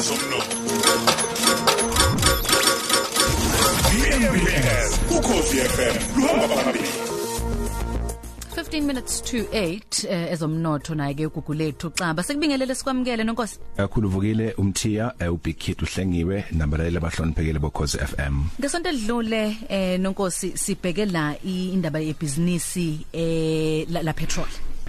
zomnotho iMBS ukhosi FM luhamba phambili 15 minutes to 8 eh, ezomnotho naye ke ugugulethu xaba sekubingelele sikwamukele nonkosi kakhulu vukile umthiya eh, ubig kid uhlengiwe nabalaleli abahloniphekile bokhozi FM ngesonto edlule eh nonkosi sibheke la indaba yebusiness eh la, la petrol.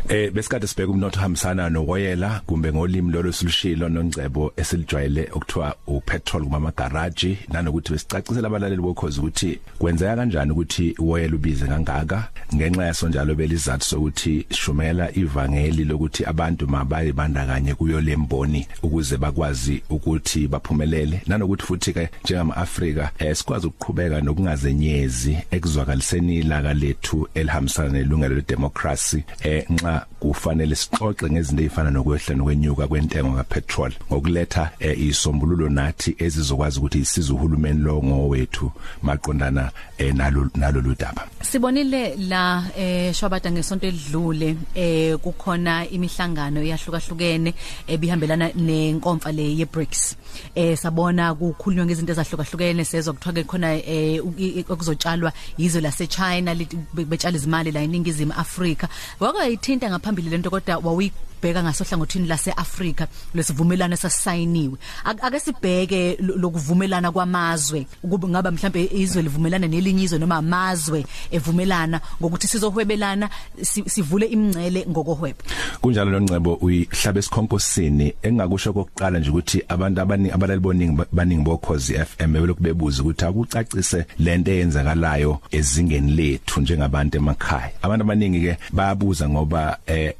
Eh besikade sibheka umnotho hambisana nowoyela kumbe ngolimi lolo silushilo nongcebo esilijwayele okuthiwa upetrol kuma garage nanokuthi besicacisela abalaleli bokhozi ukuthi kwenzeka kanjani ukuthi uwoyela ubize kangaka? Ngenxa yaso njalo belizathu sokuthi shumela ivangeli lokuthi abantu mabaye bandakanye kuyo lemboni ukuze bakwazi ukuthi baphumelele. Nanokuthi futhi ke njengama Afrika eh, sikwazi ukuqhubeka nokungazenyezi ekuzwakaliseni ilaka lethu elihambisana nelungelo ledemocracy eh nxa kufanele sixoxe ngezinto ezifana nokwehla nokwenyuka kwentengo kapetrol ngokuletha eh, isombululo nathi ezizokwazi ukuthi isize uhulumeni lo ngowethu maqondana eh, nalo nalo ludaba sibonile la eh shwabada ngesonto edlule eh kukhona imihlangano eyahlukahlukene ebihambelana nenkomfa le ye BRICS eh sabona kukhulunywa ngezinto ezahlukahlukene sezwa kuthiwa ke khona eh okuzotshalwa yizo lase China betshala izimali la eningizimu Afrika. Wakayithinta ngaphambili lento kodwa wawuyi bheka ngasohlangothini laseAfrika lesivumelano sasayiniwe ake sibheke lokuvumelana kwamazwe ukuba ngaba mhlambe izwe livumelana nelinye izwe noma amazwe evumelana ngokuthi sizohwebelana sivule imingcele ngokohwebo kunjalo loncebo uyihlabe esikhonkosini engakusho kokuqala nje ukuthi abantu abaningi abalali boningi baningi bokhozi FM belokhu bebuza ukuthi akucacise lento eyenzakalayo ezingeni lethu njengabantu emakhaya. Abantu abaningi ke bayabuza ngoba eh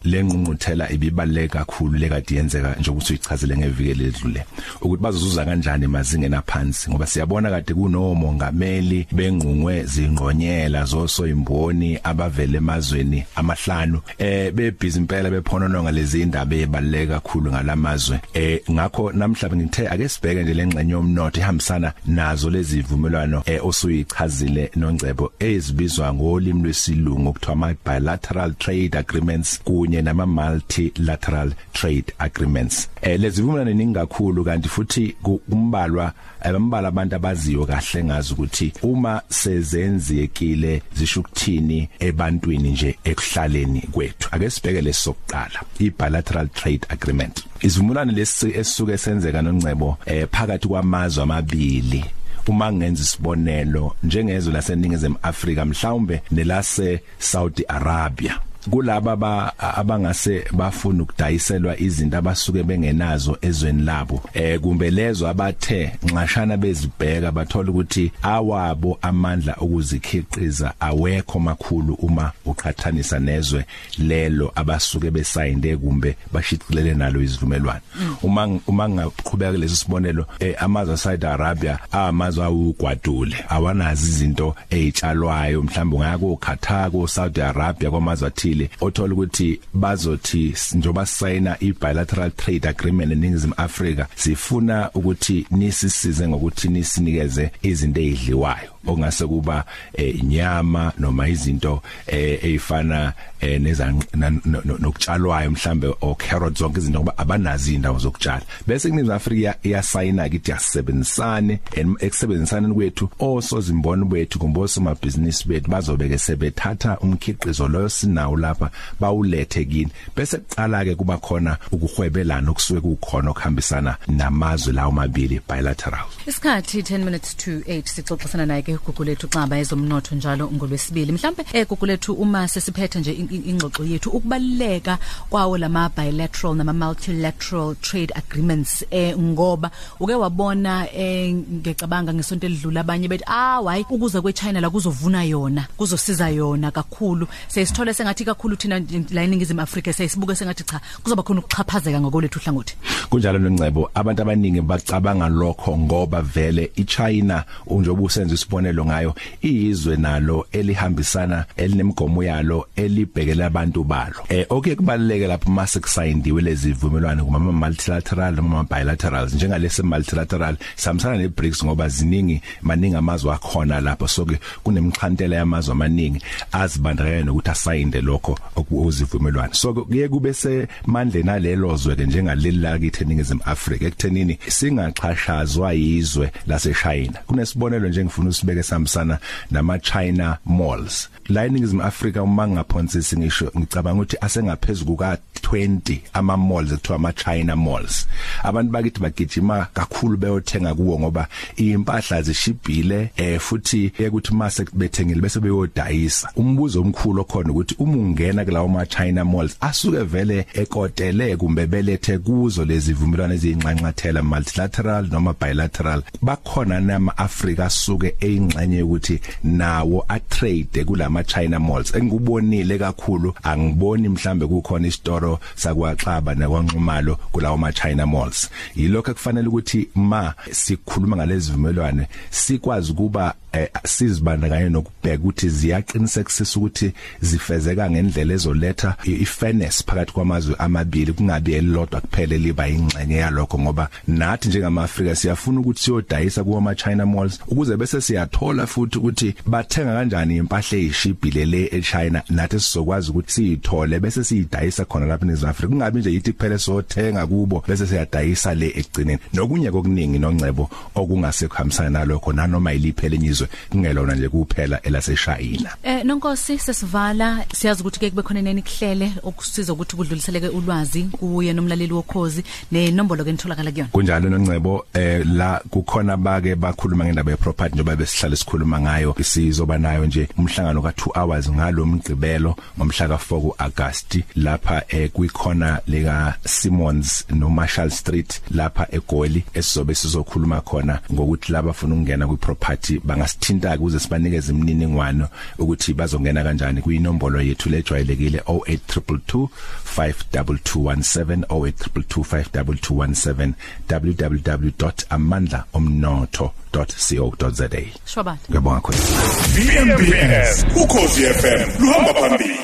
lengqungquthela ibibaleka kakhulu lekade yenzeka njengoba uyichazele ngevikele ledlule ukuthi bazozuza kanjani emazingeni aphansi ngoba siyabona kade kunomongameli bengqungwe zingqonyela zoso imboni abavele emazweni amahlanu eh bebhizi impela bephonononga lezi indaba ezibaleka kakhulu ngalamazwe eh ngakho namhlanje ngithe ake sibheke nje lengxenye yomnotho ihambisana nazo lezi zivumelwano eh osuyichazile nongcebo ezibizwa ngolimi lwesilungu okuthiwa ama bilateral trade agreements kunye nama multilateral trade agreements. Eh lezi vumelwano ningi kakhulu kanti futhi kumbalwa abambala abantu abaziyo kahle ngazi ukuthi uma sezenzekile zisho ukuthini ebantwini nje ekuhlaleni kwethu. Ake sibheke lesokuqala i-bilateral trade agreement. Isivumelwano lesi esisuke senzeka nongcebo eh phakathi kwamazwe amabili. Uma ngenza isibonelo njengezwe laseningizimu Afrika mhlawumbe nelase Saudi Arabia. Kulaba abangase bafuna ukudayiselwa izinto abasuke bengenazo ezweni labo. Eh kumbe lezo abathe nxashana bezibheka bathola ukuthi awabo amandla okuzikhiqiza awekho makhulu uma uqhathanisa nezwe lelo abasuke besayinde kumbe bashicilele nalo izivumelwano. Uma uma ngaqhubeka lesi sibonelo eh, amazwe Saudi Arabia amazwe awugwadule awanazi izinto ezitshalwayo mhlawumbe ungaya ko Qatar ko Saudi Arabia kwamazwe athile. Athile othola ukuthi bazothi njoba sayina ibilateral trade agreement eningizimu Afrika sifuna ukuthi nisisize ngokuthi nisinikeze izinto ezidliwayo okungase kuba inyama noma izinto ezifana nokutshalwayo mhlambe o carrots zonke izinto ngoba abanazi indawo zokutshala. Bese kuningi Afrika iyasayina kithi yasebenzisane ekusebenzisana kwethu osozimboni bethu kumboso mabhizinisi bethu bazobeke sebethatha umkhiqizo loyo sinawo lapha bawulethe kini. Bese kuqala ke kuba khona ukuhwebelana okusuke kukhona okuhambisana namazwe lawo mabili bilateral. Isikhathi 10 minutes to 8 sixoxisana naye ke gugulethu xaba ezomnotho njalo ngolwesibili. Mhlambe eh gugulethu uma sesiphethe nje ingxoxo yethu ukubaleka kwawo lama bilateral nama multilateral trade agreements eh ngoba uke wabona eh ngecabanga ngesonto elidlula abanye bethi ah why? Ukuza kweChina la kuzovuna yona kuzosiza yona kakhulu. Sesithole sengathi kakhulu thina la eningizimu Afrika sesibuke sengathi cha kuzoba khona ukuxhaphazeka ngokolethu hlangothi kunjalo nongcebo abantu abaningi bacabanga lokho ngoba vele iChina unjoba usenza isibonelo ngayo iyizwe nalo elihambisana elinemgomo yalo elibhekela abantu balo. Eh okay kubaleke lapho mase kusayindiwe lezi zivumelwano kuma multilateral noma bilaterals njengalesi multilateral samsana neBRICS ngoba ziningi maningi amazwe akhona lapho soke kunemixhantela yamazwe amaningi azibandakanya nokuthi asayinde lokho okuzivumelwano so kuye kube semandleni alelo zwe ke njengaleli lakithi lethe ningizim Africa ekuthenini singaxhashazwa yizwe lase China kunesibonelo nje ngifuna usibeke sambisana nama China malls. La eningizimu Africa uma ngaphonsisi ngisho ngicabanga ukuthi asengaphezulu kuka 20 ama malls ekuthiwa ama China malls. Abantu bakithi bagijima kakhulu beyothenga kuwo ngoba impahla zishibhile eh futhi ukuthi mase bethengile bese beyodayisa. Umbuzo omkhulu okhona ukuthi uma ungena kulawo ma China malls asuke vele ekotele kumbe belethe kuzo lezi vumelwano ezinxanxathela multilateral noma bilateral bakhona nama Africa asuke eyingxenye ukuthi nawo a trade kulama China malls. Engikubonile kakhulu angiboni mhlambe kukhona isitoro sakwaXaba nakwanxumalo kulawo ma China malls. Yilokho kufanele ukuthi ma sikhuluma ngalezivumelwane sikwazi kuba eh, sizibandakanye nokubheka ukuthi ziyaqinisekisa ukuthi zifezeka ngendlela ezoletha ifairness phakathi kwamazwe amabili kungabi elilodwa kuphela liba ingxenye yalokho ngoba nathi njengamaAfrika siyafuna ukuthi siyodayisa kuwa China malls ukuze bese siyathola futhi ukuthi bathenga kanjani impahla ezishibhile le eChina. Nathi sizokwazi ukuthi siyithole bese siyidayisa khona lapha eNingizimu Afrika. Kungabi nje yithi kuphela sothenga kubo bese siyadayisa le ekugcineni. Nokunye kokuningi nongcebo okungasekuhambisana nalokho nanoma iliphele enyizwe kungelona nje kuphela elaseshayina. Eh nonkosi sesivala. Siyazi ukuthi ke kube khona neni kuhlele okusiza ukuthi kudluliseleke ulwazi kuye nomlaleli wokhozi. Nenombolo ke nitholakala kuyona. Kunjalo nongcebo eh la kukhona bake bakhuluma ngendaba ye property njengoba besihlale sikhuluma ngayo isizoba nayo nje umhlangano ka 2 hours ngalo mgcibelo ngomhla ka 4 kuAugust. Lapha eh kuikhona leka Simmons no Marshall Street lapha eGoli esizobe sizokhuluma khona ngokuthi laba bafuna ukungena kwi property bangasithinta ukuze sibanikeze imininingwano ukuthi bazongena kanjani kuyinombolo yethu lejwayelekile 08222 52217 08222 www.amandlaomnotho.co.za shwabata ngiyabonga khona VMBS ukhosi FM luhamba phambili.